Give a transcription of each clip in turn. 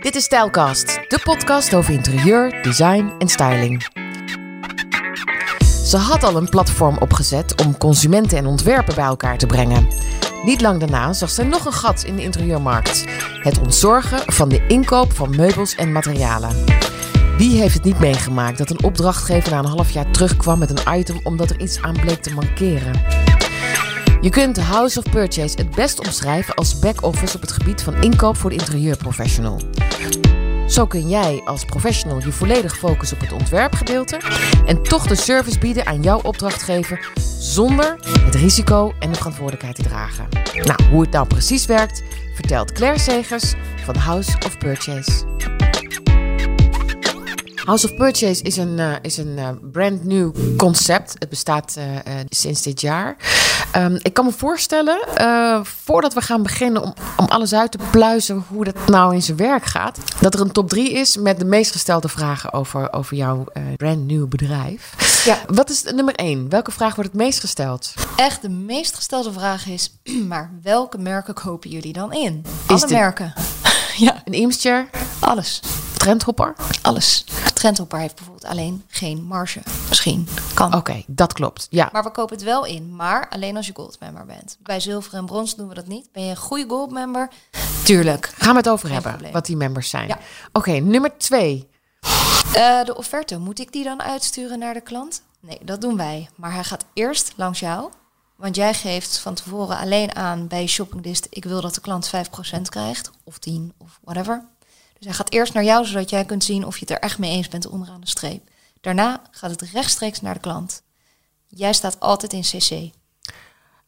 Dit is Stijlcast, de podcast over interieur, design en styling. Ze had al een platform opgezet om consumenten en ontwerpen bij elkaar te brengen. Niet lang daarna zag ze nog een gat in de interieurmarkt: het ontzorgen van de inkoop van meubels en materialen. Wie heeft het niet meegemaakt dat een opdrachtgever na een half jaar terugkwam met een item omdat er iets aan bleek te mankeren? Je kunt House of Purchase het best omschrijven als back-office op het gebied van inkoop voor de interieurprofessional. Zo kun jij als professional je volledig focussen op het ontwerpgedeelte en toch de service bieden aan jouw opdrachtgever zonder het risico en de verantwoordelijkheid te dragen. Nou, hoe het nou precies werkt, vertelt Claire Segers van House of Purchase. House of Purchase is een, uh, is een uh, brand new concept. Het bestaat uh, sinds dit jaar. Um, ik kan me voorstellen, voordat we gaan beginnen om, om alles uit te pluizen hoe dat nou in zijn werk gaat, dat er een top 3 is met de meest gestelde vragen over, over jouw brand new bedrijf. Ja. Wat is nummer 1? Welke vraag wordt het meest gesteld? Echt de meest gestelde vraag is, maar welke merken kopen jullie dan in? Alle de... merken. ja. Een Eamschair? Alles. Trendhopper? Alles. Trendhopper heeft bijvoorbeeld alleen geen marge. Misschien. Kan. Oké, okay, dat klopt. Ja. Maar we kopen het wel in. Maar alleen als je goldmember bent. Bij zilver en brons doen we dat niet. Ben je een goede goldmember? Tuurlijk. Gaan we het over hebben, probleem. wat die members zijn. Ja. Oké, okay, nummer twee. Uh, de offerte, moet ik die dan uitsturen naar de klant? Nee, dat doen wij. Maar hij gaat eerst langs jou. Want jij geeft van tevoren alleen aan bij je shoppinglist... ik wil dat de klant 5% krijgt. Of 10 of whatever. Dus hij gaat eerst naar jou, zodat jij kunt zien of je het er echt mee eens bent onderaan de streep. Daarna gaat het rechtstreeks naar de klant. Jij staat altijd in CC.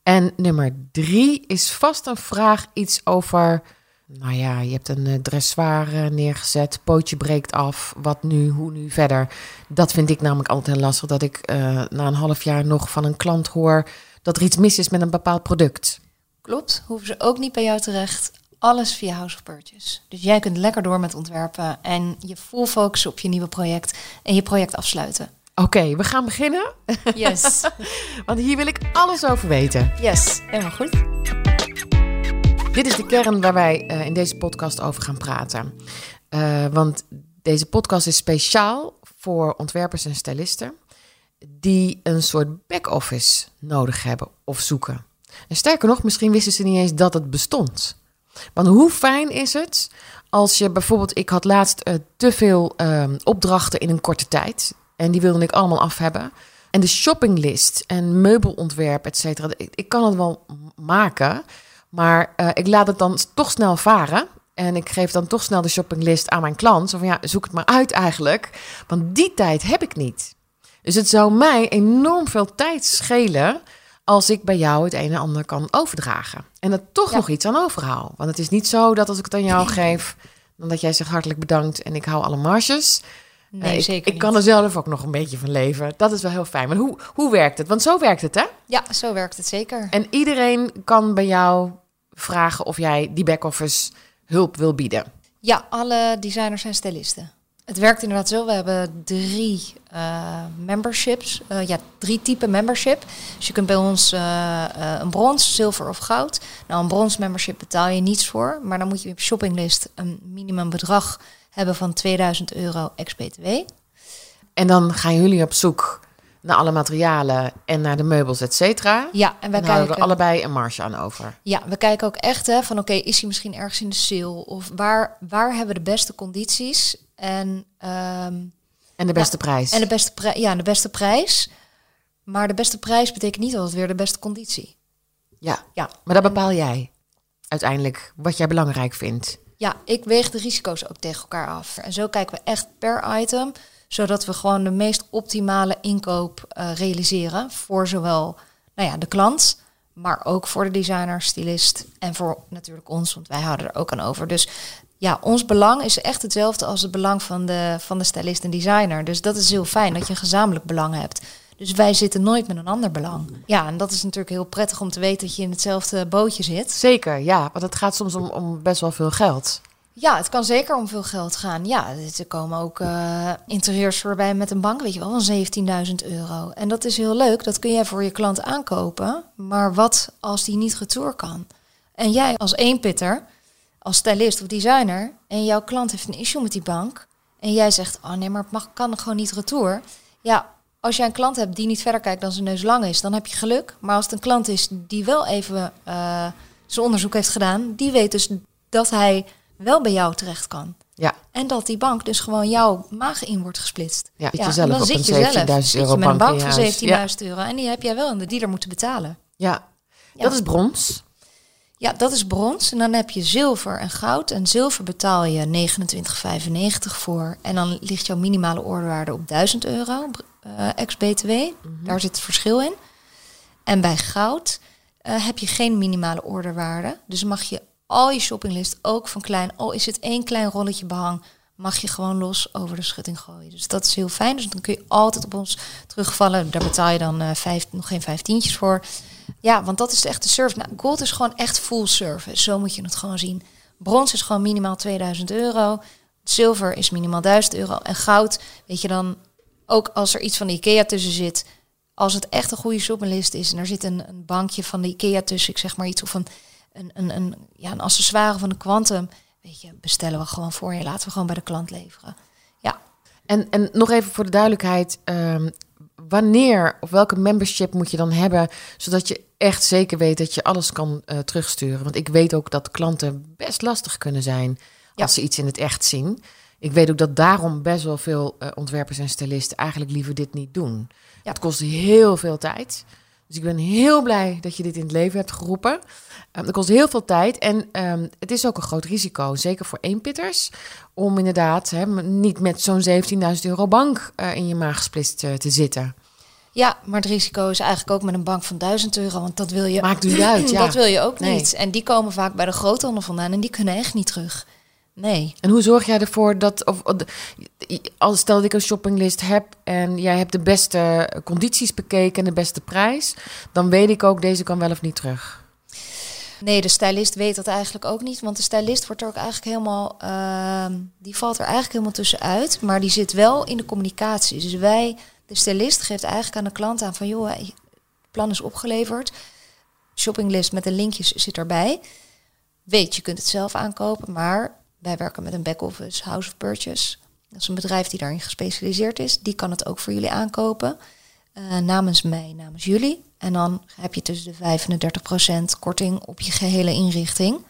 En nummer drie is vast een vraag iets over. Nou ja, je hebt een uh, dressoir neergezet, pootje breekt af. Wat nu, hoe nu verder? Dat vind ik namelijk altijd heel lastig. Dat ik uh, na een half jaar nog van een klant hoor dat er iets mis is met een bepaald product. Klopt, hoeven ze ook niet bij jou terecht alles via House of Purchase. Dus jij kunt lekker door met ontwerpen en je full focus op je nieuwe project en je project afsluiten. Oké, we gaan beginnen. Yes. Want hier wil ik alles over weten. Yes, helemaal goed. Dit is de kern waar wij uh, in deze podcast over gaan praten. Uh, want deze podcast is speciaal voor ontwerpers en stylisten die een soort back-office nodig hebben of zoeken. En sterker nog, misschien wisten ze niet eens dat het bestond. Want hoe fijn is het als je bijvoorbeeld, ik had laatst uh, te veel uh, opdrachten in een korte tijd. En die wilde ik allemaal af hebben. En de shoppinglist en meubelontwerp, et cetera. Ik, kan het wel maken, maar uh, ik laat het dan toch snel varen. En ik geef dan toch snel de shoppinglist aan mijn klant. Zo van ja, zoek het maar uit eigenlijk. Want die tijd heb ik niet. Dus het zou mij enorm veel tijd schelen als ik bij jou het een en ander kan overdragen. En er toch nog iets aan overhaal. Want het is niet zo dat als ik het aan jou geef, dan dat jij zegt hartelijk bedankt en ik hou alle marges. Nee, ik, zeker Ik kan er zelf ook nog een beetje van leven. Dat is wel heel fijn. Maar hoe, hoe werkt het? Want zo werkt het, hè? Ja, zo werkt het zeker. En iedereen kan bij jou vragen of jij die back-office hulp wil bieden. Ja, alle designers en stylisten. Het werkt inderdaad zo. We hebben drie uh, memberships. Uh, ja, drie typen membership. Dus je kunt bij ons uh, een brons, zilver of goud. Nou, een brons membership betaal je niets voor. Maar dan moet je op je shoppinglist een minimumbedrag hebben van 2000 euro ex-BTW. En dan gaan jullie op zoek naar alle materialen en naar de meubels, et cetera. Ja, en wij en kijken er allebei een marge aan over. Ja, we kijken ook echt hè, van oké, is hij misschien ergens in de sale of waar, waar hebben we de beste condities en, um, en de beste prijs. En de beste, prijs, ja, de beste prijs. Maar de beste prijs betekent niet altijd weer de beste conditie. Ja, ja. maar dat bepaal jij uiteindelijk wat jij belangrijk vindt. Ja, ik weeg de risico's ook tegen elkaar af. En zo kijken we echt per item, zodat we gewoon de meest optimale inkoop uh, realiseren voor zowel nou ja, de klant, maar ook voor de designer, stylist en voor natuurlijk ons, want wij houden er ook aan over. Dus ja, ons belang is echt hetzelfde als het belang van de, van de stylist en designer. Dus dat is heel fijn dat je een gezamenlijk belang hebt. Dus wij zitten nooit met een ander belang. Ja, en dat is natuurlijk heel prettig om te weten dat je in hetzelfde bootje zit. Zeker, ja, want het gaat soms om, om best wel veel geld. Ja, het kan zeker om veel geld gaan. Ja, er komen ook uh, interieurs voorbij met een bank, weet je wel, van 17.000 euro. En dat is heel leuk, dat kun jij voor je klant aankopen. Maar wat als die niet retour kan? En jij als eenpitter als stylist of designer en jouw klant heeft een issue met die bank en jij zegt, oh nee, maar het mag, kan gewoon niet retour. Ja, als jij een klant hebt die niet verder kijkt dan zijn neus lang is, dan heb je geluk. Maar als het een klant is die wel even uh, zijn onderzoek heeft gedaan, die weet dus dat hij wel bij jou terecht kan. Ja. En dat die bank dus gewoon jouw maag in wordt gesplitst. Ja, dan op zit je zelf zit je met een bank van 17.000 euro en die heb jij wel en de dealer moeten betalen. Ja. ja. dat is brons. Ja, dat is brons. En dan heb je zilver en goud. En zilver betaal je 29,95 voor. En dan ligt jouw minimale orderwaarde op 1000 euro, uh, ex-BTW. Mhm. Daar zit het verschil in. En bij goud uh, heb je geen minimale orderwaarde. Dus mag je al je shoppinglist, ook van klein, al is het één klein rolletje behang, mag je gewoon los over de schutting gooien. Dus dat is heel fijn. Dus dan kun je altijd op ons terugvallen. Daar betaal je dan uh, vijf, nog geen vijftientjes voor. Ja, want dat is echt de service. Nou, gold is gewoon echt full service. Zo moet je het gewoon zien. Brons is gewoon minimaal 2000 euro. Zilver is minimaal 1000 euro. En goud, weet je dan, ook als er iets van de IKEA tussen zit. Als het echt een goede shoppinglist is en er zit een, een bankje van de IKEA tussen, ik zeg maar iets, of een, een, een, een, ja, een accessoire van de Quantum, weet je, bestellen we gewoon voor je. Laten we gewoon bij de klant leveren. Ja. En, en nog even voor de duidelijkheid, um, wanneer of welke membership moet je dan hebben, zodat je echt zeker weet dat je alles kan uh, terugsturen? Want ik weet ook dat klanten best lastig kunnen zijn als ze iets in het echt zien. Ik weet ook dat daarom best wel veel uh, ontwerpers en stylisten eigenlijk liever dit niet doen. Ja. Het kost heel veel tijd. Dus ik ben heel blij dat je dit in het leven hebt geroepen. Um, dat kost heel veel tijd en um, het is ook een groot risico, zeker voor eenpitters, om inderdaad niet met zo'n 17.000 euro bank uh, in je maag gesplitst uh, te zitten. Ja, maar het risico is eigenlijk ook met een bank van 1000 euro, want dat wil je. Maakt niet uit, ja. Dat wil je ook nee. niet. En die komen vaak bij de groothandel vandaan en die kunnen echt niet terug. Nee. En hoe zorg jij ervoor dat, of, als stel dat ik een shoppinglist heb en jij hebt de beste condities bekeken en de beste prijs, dan weet ik ook deze kan wel of niet terug. Nee, de stylist weet dat eigenlijk ook niet. Want de stylist wordt er ook eigenlijk helemaal. Uh, die valt er eigenlijk helemaal tussenuit. Maar die zit wel in de communicatie. Dus wij, de stylist, geeft eigenlijk aan de klant aan van joh, het plan is opgeleverd. Shoppinglist met de linkjes zit erbij. Weet, je kunt het zelf aankopen, maar wij werken met een back-office House of Purchase. Dat is een bedrijf die daarin gespecialiseerd is. Die kan het ook voor jullie aankopen. Uh, namens mij, namens jullie. En dan heb je tussen de 5 en de 30% korting op je gehele inrichting.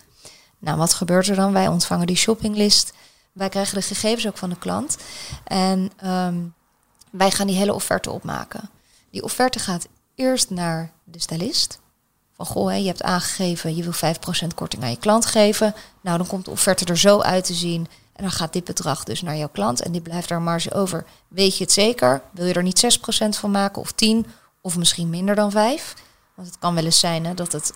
Nou, wat gebeurt er dan? Wij ontvangen die shoppinglist. Wij krijgen de gegevens ook van de klant. En um, wij gaan die hele offerte opmaken. Die offerte gaat eerst naar de stylist. Van goh, hè, je hebt aangegeven, je wil 5% korting aan je klant geven. Nou, dan komt de offerte er zo uit te zien. En dan gaat dit bedrag dus naar jouw klant en die blijft daar marge over. Weet je het zeker? Wil je er niet 6% van maken of 10 of misschien minder dan 5? Want het kan wel eens zijn hè, dat het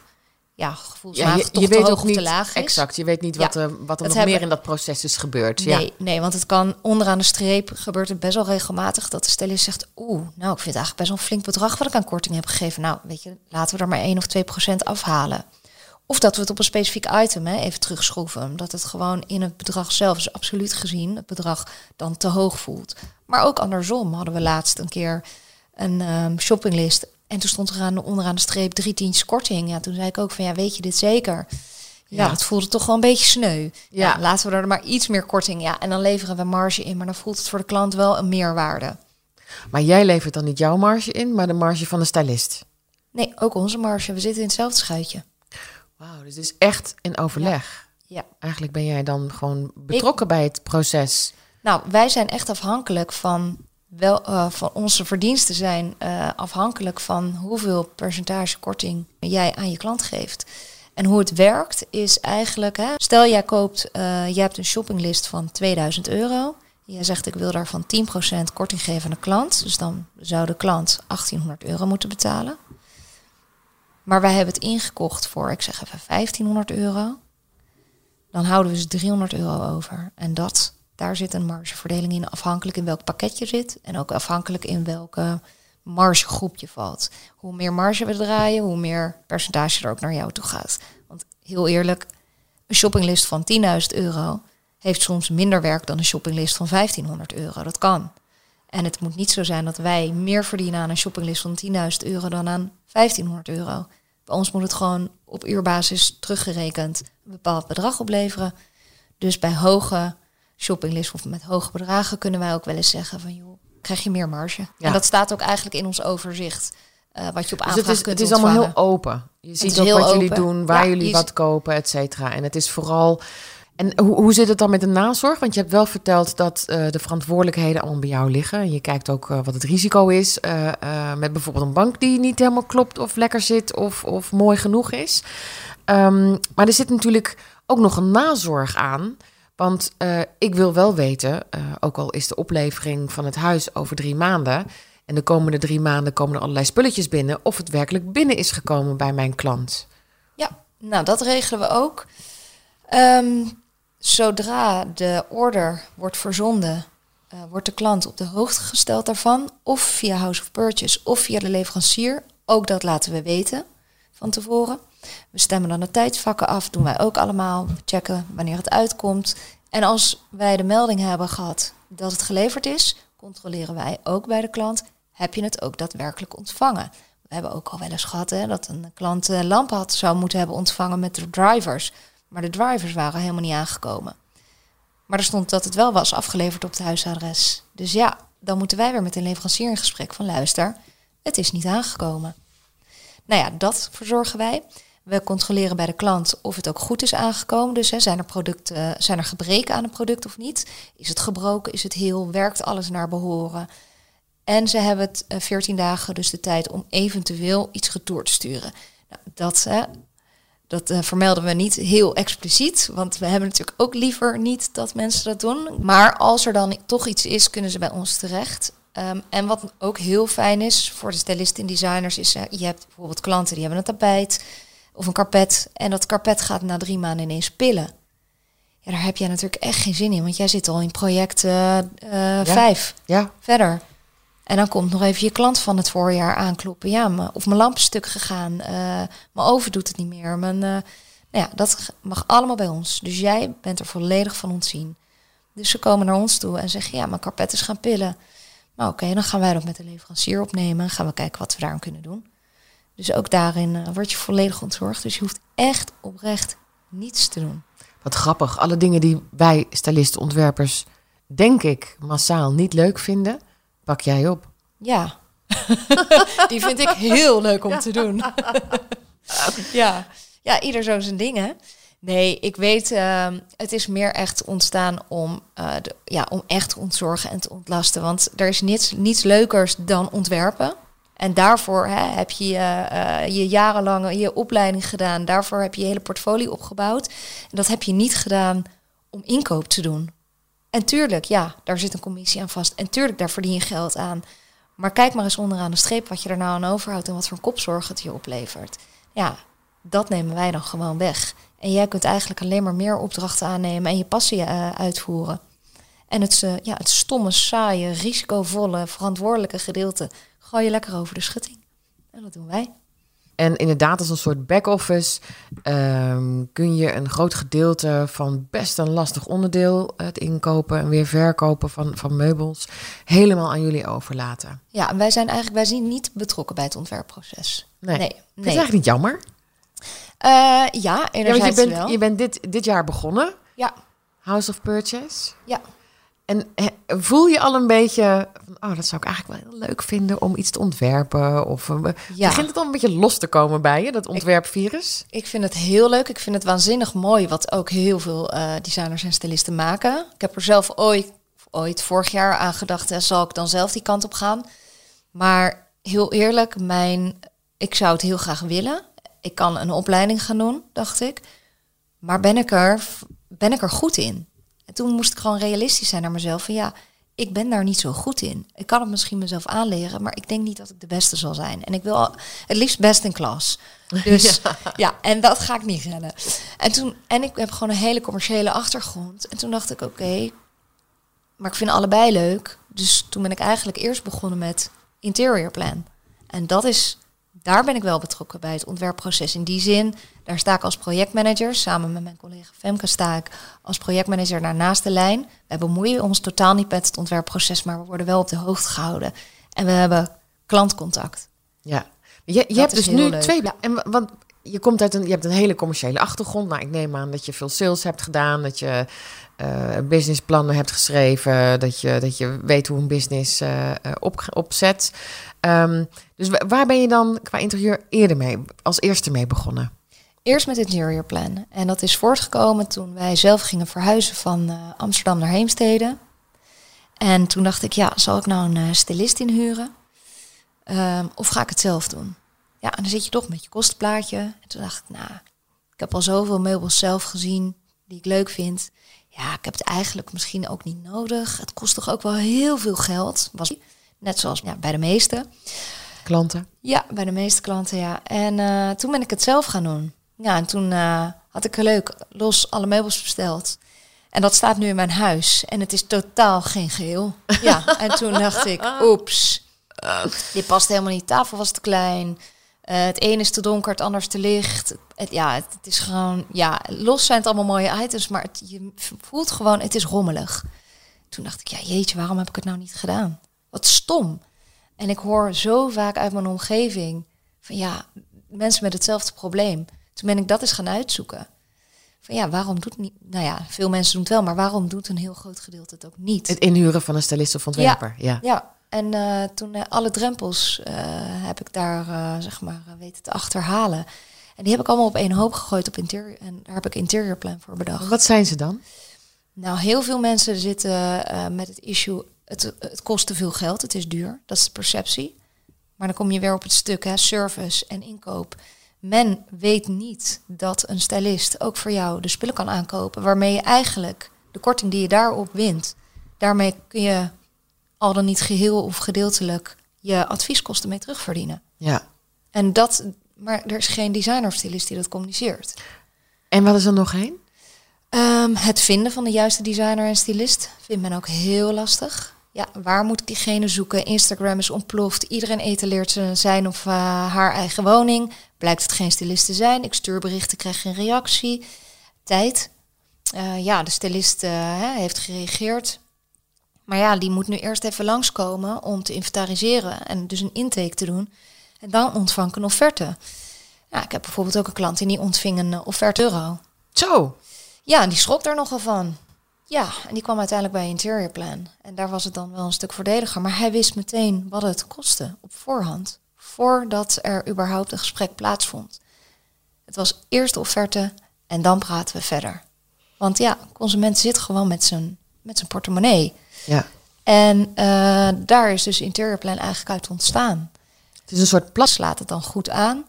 ja, gevoelsmatig ja, je, toch je te weet hoog niet, te laag is. Exact, je weet niet wat, er, wat er nog meer in dat proces is gebeurd. Nee, ja. nee, want het kan onderaan de streep gebeurt het best wel regelmatig dat de stylist zegt, oeh, nou ik vind het eigenlijk best wel een flink bedrag wat ik aan korting heb gegeven. Nou, weet je, laten we er maar 1 of 2 procent afhalen. Of dat we het op een specifiek item hè, even terugschroeven. Omdat het gewoon in het bedrag zelf is absoluut gezien het bedrag dan te hoog voelt. Maar ook andersom hadden we laatst een keer een um, shoppinglist. En toen stond er aan, onderaan de streep drie tientjes korting. Ja, toen zei ik ook van ja, weet je dit zeker? Ja, ja, het voelde toch wel een beetje sneu. Ja. ja. laten we er maar iets meer korting. Ja, en dan leveren we marge in, maar dan voelt het voor de klant wel een meerwaarde. Maar jij levert dan niet jouw marge in, maar de marge van de stylist? Nee, ook onze marge. We zitten in hetzelfde schuitje. Wauw, dus het is echt in overleg. Ja. Eigenlijk ben jij dan gewoon betrokken bij het proces. Nou, wij zijn echt afhankelijk van wel uh, van onze verdiensten zijn uh, afhankelijk van hoeveel percentage korting jij aan je klant geeft. En hoe het werkt is eigenlijk, hè, stel jij koopt, uh, je hebt een shoppinglist van 2000 euro. Jij zegt ik wil daarvan 10% korting geven aan de klant. Dus dan zou de klant 1800 euro moeten betalen. Maar wij hebben het ingekocht voor, ik zeg even 1500 euro. Dan houden we dus 300 euro over. En dat, daar zit een margeverdeling in, afhankelijk in welk pakket je zit. En ook afhankelijk in welke margegroep je valt. Hoe meer marge we draaien, hoe meer percentage er ook naar jou toe gaat. Want heel eerlijk, een shoppinglist van 10.000 euro heeft soms minder werk dan een shoppinglist van 1500 euro. Dat kan. En het moet niet zo zijn dat wij meer verdienen aan een shoppinglist van 10.000 euro dan aan 1500 euro. Bij ons moet het gewoon op uurbasis teruggerekend een bepaald bedrag opleveren. Dus bij hoge shoppinglist of met hoge bedragen kunnen wij ook wel eens zeggen van joh, krijg je meer marge. Ja. En dat staat ook eigenlijk in ons overzicht. eh, wat je op Dus aanvraag het is, kunt het is allemaal heel open. Je ziet ook wat jullie doen, waar Ja, jullie wat kopen, et cetera. En het is vooral... En hoe, hoe zit het dan met de nazorg? Want je hebt wel verteld dat eh, de verantwoordelijkheden allemaal bij jou liggen. En je kijkt ook eh, wat het risico is. met bijvoorbeeld een bank die niet helemaal klopt of lekker zit of, of mooi genoeg is. Ehm, maar er zit natuurlijk ook nog een nazorg aan. Want eh, ik wil wel weten, eh, ook al is de oplevering van het huis over drie maanden. En de komende drie maanden komen er allerlei spulletjes binnen. Of het werkelijk binnen is gekomen bij mijn klant. Ja, nou dat regelen we ook. Ehm, zodra de order wordt verzonden, eh, wordt de klant op de hoogte gesteld daarvan. Of via House of Purchase of via de leverancier. Ook dat laten we weten van tevoren. We stemmen dan de tijdsvakken af, doen wij ook allemaal. Checken wanneer het uitkomt. En als wij de melding hebben gehad dat het geleverd is, controleren wij ook bij de klant. Heb je het ook daadwerkelijk ontvangen? We hebben ook al wel eens gehad hè, dat een klant eh, lampen had zou moeten hebben ontvangen met de drivers. Maar de drivers waren helemaal niet aangekomen. Maar er stond dat het wel was afgeleverd op het huisadres. Dus ja, dan moeten wij weer met een leverancier in gesprek van luister, het is niet aangekomen. Nou ja, dat verzorgen wij. We controleren bij de klant of het ook goed is aangekomen. Dus hè, zijn, er producten, zijn er gebreken aan het product of niet? Is het gebroken? Is het heel? Werkt alles naar behoren? En ze hebben het eh, 14 dagen dus de tijd om eventueel iets retour te sturen. Nou, dat hè, dat eh, vermelden we niet heel expliciet, want we hebben natuurlijk ook liever niet dat mensen dat doen. Maar als er dan toch iets is, kunnen ze bij ons terecht. Ehm, en wat ook heel fijn is voor de stylisten en designers, is je hebt bijvoorbeeld klanten die hebben een tapijt of een karpet. En dat karpet gaat na drie maanden ineens pillen. Ja, daar heb jij natuurlijk echt geen zin in, want jij zit al in project uh, uh, vijf Ja, verder. En dan komt nog even je klant van het voorjaar aankloppen. Ja, me, of mijn lamp is stuk gegaan. Uh, mijn oven doet het niet meer. Mijn, nou ja, dat mag allemaal bij ons. Dus jij bent er volledig van ontzien. Dus ze komen naar ons toe en zeggen... ja, mijn karpet is gaan pillen. Nou oké, okay, dan gaan wij dat met de leverancier opnemen. Gaan we kijken wat we daaraan kunnen doen. Dus ook daarin uh, word je volledig ontzorgd. Dus je hoeft echt oprecht niets te doen. Wat grappig. Alle dingen die wij stylisten, ontwerpers... denk ik massaal niet leuk vinden pak jij op. Ja, die vind ik heel leuk om te doen. ja. ja, ieder zo zijn dingen. Nee, ik weet, uh, het is meer echt ontstaan om, uh, de, ja, om echt te ontzorgen en te ontlasten. Want er is niets, niets leukers dan ontwerpen. En daarvoor hè, heb je uh, je jarenlange je opleiding gedaan. Daarvoor heb je je hele portfolio opgebouwd. En dat heb je niet gedaan om inkoop te doen. En tuurlijk, ja, daar zit een commissie aan vast. En tuurlijk, daar verdien je geld aan. Maar kijk maar eens onderaan de streep wat je er nou aan overhoudt en wat voor een kopzorg het je oplevert. Ja, dat nemen wij dan gewoon weg. En jij kunt eigenlijk alleen maar meer opdrachten aannemen en je passie uh, uitvoeren. En het, ja, het stomme, saaie, risicovolle, verantwoordelijke gedeelte gooi je lekker over de schutting. En dat doen wij. En inderdaad, als een soort back-office um, kun je een groot gedeelte van best een lastig onderdeel, het inkopen en weer verkopen van, van meubels, helemaal aan jullie overlaten. Ja, en wij zijn eigenlijk, wij zien niet betrokken bij het ontwerpproces. Nee. nee, is eigenlijk niet jammer. Uh, ja, enerzijds ja, je bent, wel. Je bent dit, dit jaar begonnen. Ja. House of Purchase. Ja. En he, voel je al een beetje van, oh, dat zou ik eigenlijk wel heel leuk vinden om iets te ontwerpen? Of ja. begint het al een beetje los te komen bij je, dat ontwerpvirus? Ik, ik vind het heel leuk. Ik vind het waanzinnig mooi wat ook heel veel uh, designers en stylisten maken. Ik heb er zelf ooit, ooit vorig jaar aan gedacht, hè, zal ik dan zelf die kant op gaan? Maar heel eerlijk, mijn, ik zou het heel graag willen. Ik kan een opleiding gaan doen, dacht ik. Maar ben ik er, ben ik er goed in? En toen moest ik gewoon realistisch zijn naar mezelf. Van ja, ik ben daar niet zo goed in. Ik kan het misschien mezelf aanleren, maar ik denk niet dat ik de beste zal zijn. En ik wil al, het liefst best in klas. Dus ja. ja. en dat ga ik niet rennen. En toen, en ik heb gewoon een hele commerciële achtergrond. En toen dacht ik, oké, okay, maar ik vind allebei leuk. Dus toen ben ik eigenlijk eerst begonnen met interior plan. En dat is, daar ben ik wel betrokken bij het ontwerpproces. In die zin, daar sta ik als projectmanager. Samen met mijn collega Femke sta ik als projectmanager daarnaast de lijn. Wij bemoeien ons totaal niet met het ontwerpproces, maar we worden wel op de hoogte gehouden. En we hebben klantcontact. Ja, Je, je hebt dus nu leuk. twee. En wa- want je komt uit een, je hebt een hele commerciële achtergrond. Nou, ik neem aan dat je veel sales hebt gedaan, dat je eh, businessplannen hebt geschreven, dat je, dat je weet hoe een business op, opzet. Ehm, dus wa- waar ben je dan qua interieur eerder mee, als eerste mee begonnen? Eerst met interior plan. En dat is voortgekomen toen wij zelf gingen verhuizen van eh, Amsterdam naar Heemstede. En toen dacht ik, ja, zal ik nou een eh, stylist inhuren? Ehm, of ga ik het zelf doen? Ja, en dan zit je toch met je kostenplaatje. En toen dacht ik, nou, ik heb al zoveel meubels zelf gezien die ik leuk vind. Ja, ik heb het eigenlijk misschien ook niet nodig. Het kost toch ook wel heel veel geld. Was net zoals ja, bij de meeste. Klanten? Ja, bij de meeste klanten, ja. En eh, toen ben ik het zelf gaan doen. Ja, en toen eh, had ik er leuk los alle meubels besteld. En dat staat nu in mijn huis. En het is totaal geen geheel. Ja, en toen dacht ik, oeps. Dit past helemaal niet. De tafel was te klein. Eh, het ene is te donker, het ander is te licht. Het, ja, het, het is gewoon... Ja, los zijn het allemaal mooie items. Maar het, je voelt gewoon, het is rommelig. Toen dacht ik, ja jeetje, waarom heb ik het nou niet gedaan? Wat stom. En ik hoor zo vaak uit mijn omgeving van ja, mensen met hetzelfde probleem. Toen ben ik dat eens gaan uitzoeken. Van ja, waarom doet niet? Nou ja, veel mensen doen het wel, maar waarom doet een heel groot gedeelte het ook niet? Het inhuren van een stylist of ontwerper. Ja. Ja, en eh, toen eh, alle drempels eh, heb ik daar zeg maar weten te achterhalen. En die heb ik allemaal op één hoop gegooid op interieur. En daar heb ik interior plan voor bedacht. Wat zijn ze dan? Nou, heel veel mensen zitten met het issue, het, het kost te veel geld, het is duur. Dat is de perceptie. Maar dan kom je weer op het stuk, hè, service en inkoop. Men weet niet dat een stylist ook voor jou de spullen kan aankopen, waarmee je eigenlijk de korting die je daarop wint, daarmee kun je al dan niet geheel of gedeeltelijk je advieskosten mee terugverdienen. Ja. En dat, maar er is geen designer of stylist die dat communiceert. En wat is er nog één? Ehm, het vinden van de juiste designer en stylist vindt men ook heel lastig. Ja, waar moet ik diegene zoeken? Instagram is ontploft. Iedereen etaleert zijn- of eh, haar eigen woning. Blijkt het geen stylist te zijn. Ik stuur berichten, krijg geen reactie. Tijd. Eh, ja, de stylist eh, heeft gereageerd. Maar ja, die moet nu eerst even langskomen om te inventariseren en dus een intake te doen. En dan ontvang ik een offerte. Ja, ik heb bijvoorbeeld ook een klant en die ontving een offerte euro. Zo. Ja, en die schrok daar nogal van. Ja, en die kwam uiteindelijk bij Interior Plan. En daar was het dan wel een stuk voordeliger. Maar hij wist meteen wat het kostte op voorhand. Voordat er überhaupt een gesprek plaatsvond. Het was eerst de offerte en dan praten we verder. Want ja, consument zit gewoon met zijn, met zijn portemonnee. Ja. En eh, daar is dus Interior Plan eigenlijk uit ontstaan. Het is een soort plas. Slaat het dan goed aan.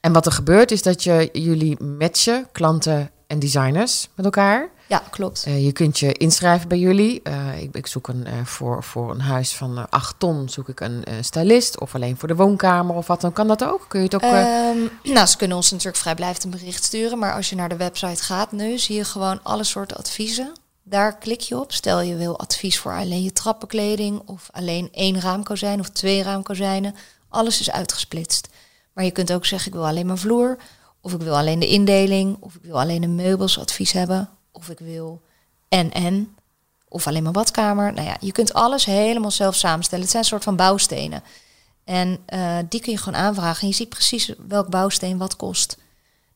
En wat er gebeurt is dat je jullie matchen, klanten en designers met elkaar. Ja, klopt. Eh, je kunt je inschrijven bij jullie. Eh, ik, ik zoek een, eh, voor, voor een huis van eh, 8 ton zoek ik een stylist. Of alleen voor de woonkamer of wat dan. Kan dat ook? Kun je het ook... eh, Ehm, nou, ze kunnen ons natuurlijk vrijblijvend een bericht sturen. Maar als je naar de website gaat nu, zie je gewoon alle soorten adviezen. Daar klik je op. Stel je wil advies voor alleen je trappenkleding of alleen één raamkozijn of twee raamkozijnen. Alles is uitgesplitst. Maar je kunt ook zeggen, ik wil alleen mijn vloer. Of ik wil alleen de indeling. Of ik wil alleen de meubels advies hebben. Of ik wil en en. Of alleen mijn badkamer. Nou ja, je kunt alles helemaal zelf samenstellen. Het zijn een soort van bouwstenen. En eh, die kun je gewoon aanvragen. En je ziet precies welk bouwsteen wat kost.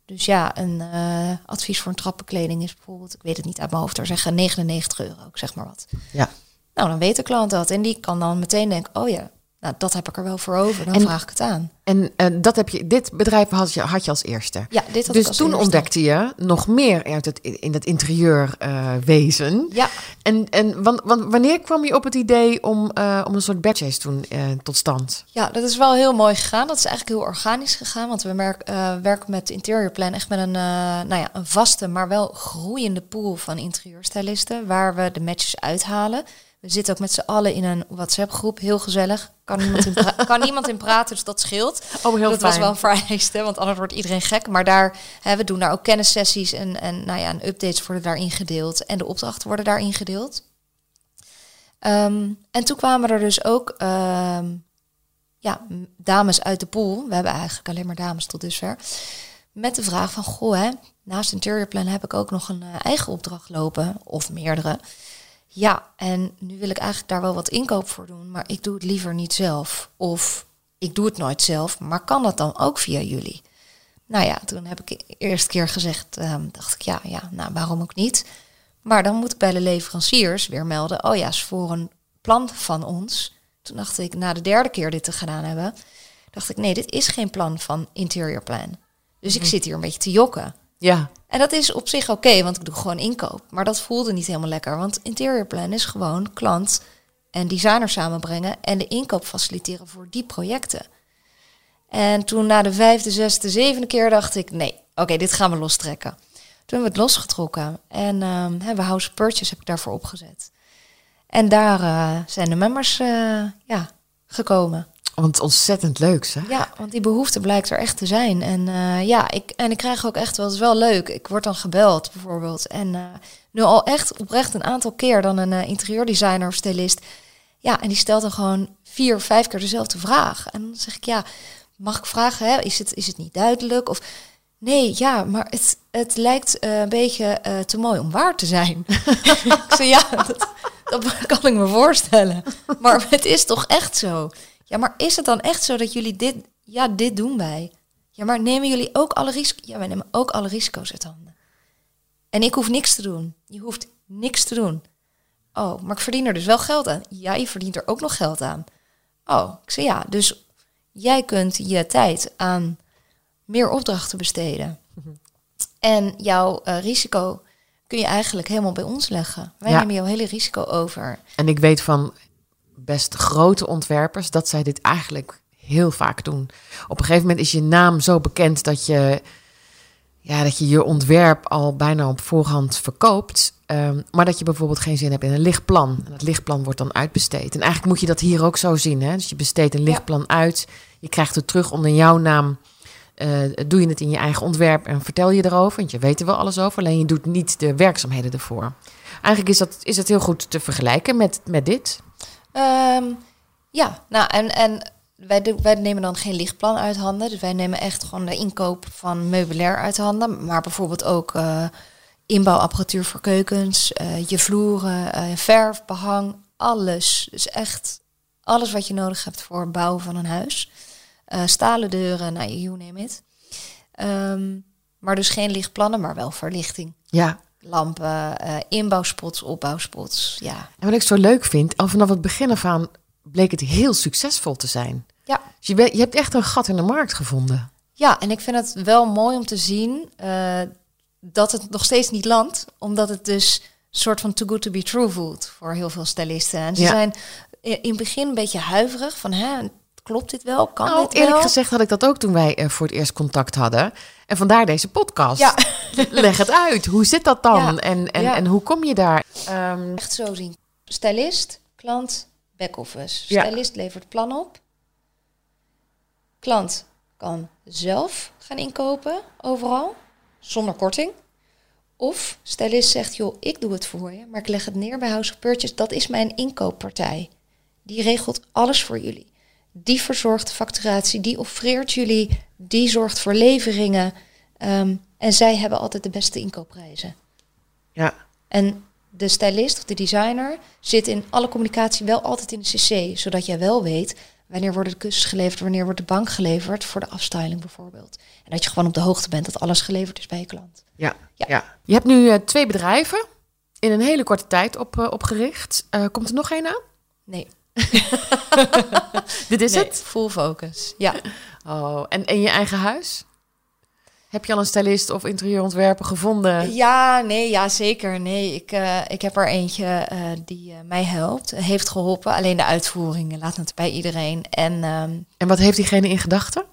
Dus ja, een eh, advies voor een trappenkleding is bijvoorbeeld, ik weet het niet uit mijn hoofd, daar zeggen 99 euro, ik zeg maar wat. ja. Nou, dan weet de klant dat. En die kan dan meteen denken, oh ja, nou, dat heb ik er wel voor over. Dan En- vraag ik het aan. En dat heb je, dit bedrijf had je, had je als eerste. Ja, dit had ik Dus als toen eerste. ontdekte je nog meer uit het, in dat interieurwezen. Ja, en en wan, wan- wanneer kwam je op het idee om, eh, om een soort badges toen eh, tot stand? Ja, dat is wel heel mooi gegaan. Dat is eigenlijk heel organisch gegaan. Want we merk, eh, werken met Interior Plan echt met een, nou ja, een vaste, maar wel groeiende pool van interieurstylisten. Waar we de matches uithalen. We zitten ook met z'n allen in een WhatsApp-groep. Heel gezellig. Kan niemand in, kan niemand in praten, dus dat scheelt. Oh, heel dat was wel een vereiste, want anders wordt iedereen gek. Maar daar, hè, we doen daar ook kennissessies en, en, nou ja, en updates worden daarin gedeeld. En de opdrachten worden daarin gedeeld. Ehm, en toen kwamen er dus ook ehm, ja, dames uit de pool. We hebben eigenlijk alleen maar dames tot dusver. Met de vraag van, goh, hè, naast Interior Plan heb ik ook nog een eh, eigen opdracht lopen. Of meerdere. Ja, en nu wil ik eigenlijk daar wel wat inkoop voor doen. Maar ik doe het liever niet zelf. Of ik doe het nooit zelf, maar kan dat dan ook via jullie? Nou ja, toen heb ik de eerste keer gezegd, ehm, dacht ik ja, ja, nou waarom ook niet? Maar dan moet ik bij de leveranciers weer melden, oh ja, is voor een plan van ons. Toen dacht ik, na de derde keer dit te gedaan hebben, dacht ik nee, dit is geen plan van interior plan. Dus ik Mhm. zit hier een beetje te jokken. Ja, En dat is op zich oké, want ik doe gewoon inkoop. Maar dat voelde niet helemaal lekker. Want interior plan is gewoon klant en designer samenbrengen en de inkoop faciliteren voor die projecten. En toen na de vijfde, zesde, zevende keer dacht ik, nee, oké, dit gaan we lostrekken. Toen hebben we het losgetrokken. En ehm hebben we House Purchase heb ik daarvoor opgezet. En daar eh, zijn de members eh, ja, gekomen. Want ontzettend leuk, hè? Ja, want die behoefte blijkt er echt te zijn. En eh, ja, ik, en ik krijg ook echt wel, het is wel leuk. Ik word dan gebeld bijvoorbeeld. En eh, nu al echt oprecht een aantal keer dan een eh, interieurdesigner of stylist. Ja, en die stelt dan gewoon vier, vijf keer dezelfde vraag. En dan zeg ik, ja, mag ik vragen, hè, is, het, is het niet duidelijk? Of nee, ja, maar het, het lijkt een beetje te mooi om waar te zijn. ik ja, dat, dat kan ik me voorstellen. Maar het is toch echt zo? Ja, maar is het dan echt zo dat jullie dit... Ja, dit doen wij. Ja, maar nemen jullie ook alle risico's? Ja, wij nemen ook alle risico's uit handen. En ik hoef niks te doen. Je hoeft niks te doen. Oh, maar ik verdien er dus wel geld aan. Ja, je verdient er ook nog geld aan. Oh, ik zei ja, dus jij kunt je tijd aan meer opdrachten besteden. En jouw eh, risico kun je eigenlijk helemaal bij ons leggen. Wij Ja. nemen jouw hele risico over. En ik weet van best grote ontwerpers dat zij dit eigenlijk heel vaak doen. Op een gegeven moment is je naam zo bekend dat je ja, dat je je ontwerp al bijna op voorhand verkoopt. ehm, maar dat je bijvoorbeeld geen zin hebt in een lichtplan. En dat lichtplan wordt dan uitbesteed. En eigenlijk moet je dat hier ook zo zien. Hè? Dus je besteedt een lichtplan uit. Je krijgt het terug onder jouw naam. Eh, doe je het in je eigen ontwerp en vertel je erover. Want je weet er wel alles over. Alleen je doet niet de werkzaamheden ervoor. Eigenlijk is dat, is dat heel goed te vergelijken met, met dit. Ehm, ja, nou en, en wij, wij nemen dan geen lichtplan uit handen. Dus wij nemen echt gewoon de inkoop van meubilair uit handen. Maar bijvoorbeeld ook eh, inbouwapparatuur voor keukens, eh, je vloeren, eh, verf, behang, alles. Dus echt alles wat je nodig hebt voor het bouwen van een huis. Stalen deuren, nou, you name it. Ehm, maar dus geen lichtplannen, maar wel verlichting. Ja, Lampen, eh, inbouwspots, opbouwspots. Ja, En wat ik zo leuk vind, al vanaf het begin af aan bleek het heel succesvol te zijn. ja Dus je, je hebt echt een gat in de markt gevonden. Ja, en ik vind het wel mooi om te zien eh, dat het nog steeds niet landt, omdat het dus een soort van too good to be true voelt voor heel veel stylisten. En ze Ja. zijn in het begin een beetje huiverig van, hè, klopt dit wel? Kan Nou, dit eerlijk wel? gezegd had ik dat ook toen wij eh, voor het eerst contact hadden. En vandaar deze podcast. Ja. Leg het uit. Hoe zit dat dan? Ja. En, en, Ja. en hoe kom je daar? Ehm, Echt zo zien. Stylist, klant, back-office. Stylist levert plan op. Klant kan zelf gaan inkopen overal, zonder korting. Of stylist zegt, joh, ik doe het voor je, maar ik leg het neer bij House of Purchase. Dat is mijn inkooppartij. Die regelt alles voor jullie. Die verzorgt de facturatie, die offreert jullie, die zorgt voor leveringen. Ehm, en zij hebben altijd de beste inkoopprijzen. ja. En de stylist of de designer zit in alle communicatie wel altijd in de cc, zodat jij wel weet wanneer worden de kussens geleverd, wanneer wordt de bank geleverd voor de afstyling bijvoorbeeld. En dat je gewoon op de hoogte bent dat alles geleverd is bij je klant. Ja. Ja. ja. Je hebt nu eh, twee bedrijven in een hele korte tijd op, eh, opgericht. Eh, komt er nog één aan? Nee, Dit is nee, het? full focus. Ja. Oh, en in je eigen huis? Heb je al een stylist of interieurontwerper gevonden? Ja, nee, ja, zeker. Nee, ik, eh, ik heb er eentje eh, die eh, mij helpt, heeft geholpen. Alleen de uitvoering laat het bij iedereen. En ehm, En wat heeft diegene in gedachten?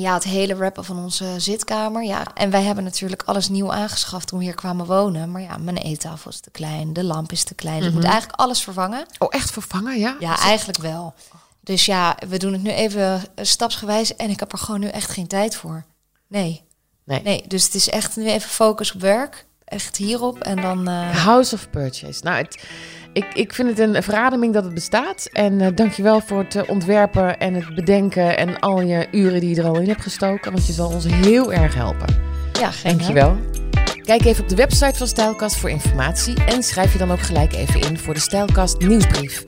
Ja, het hele rappen van onze zitkamer. Ja. En wij hebben natuurlijk alles nieuw aangeschaft toen we hier kwamen wonen. Maar ja, mijn eettafel is te klein, de lamp is te klein. Dus ik moet eigenlijk alles vervangen. Oh, echt vervangen, ja? Ja, eigenlijk wel. Dus ja, we doen het nu even eh, stapsgewijs. En ik heb er gewoon nu echt geen tijd voor. Nee. Nee. Nee, dus het is echt nu even focus op werk. Echt hierop. En dan... eh, House of Purchase. Nou, het, ik, ik vind het een verademing dat het bestaat. En eh dankjewel voor het eh, ontwerpen en het bedenken en al je uren die je er al in hebt gestoken. Want je zal ons heel erg helpen. ja, geen Dankjewel. Kijk even op de website van Stijlkast voor informatie. En schrijf je dan ook gelijk even in voor de Stijlkast nieuwsbrief.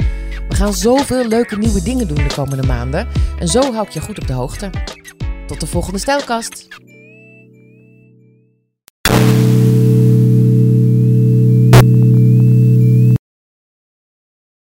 We gaan zoveel leuke nieuwe dingen doen de komende maanden. En zo hou ik je goed op de hoogte. Tot de volgende Stijlkast.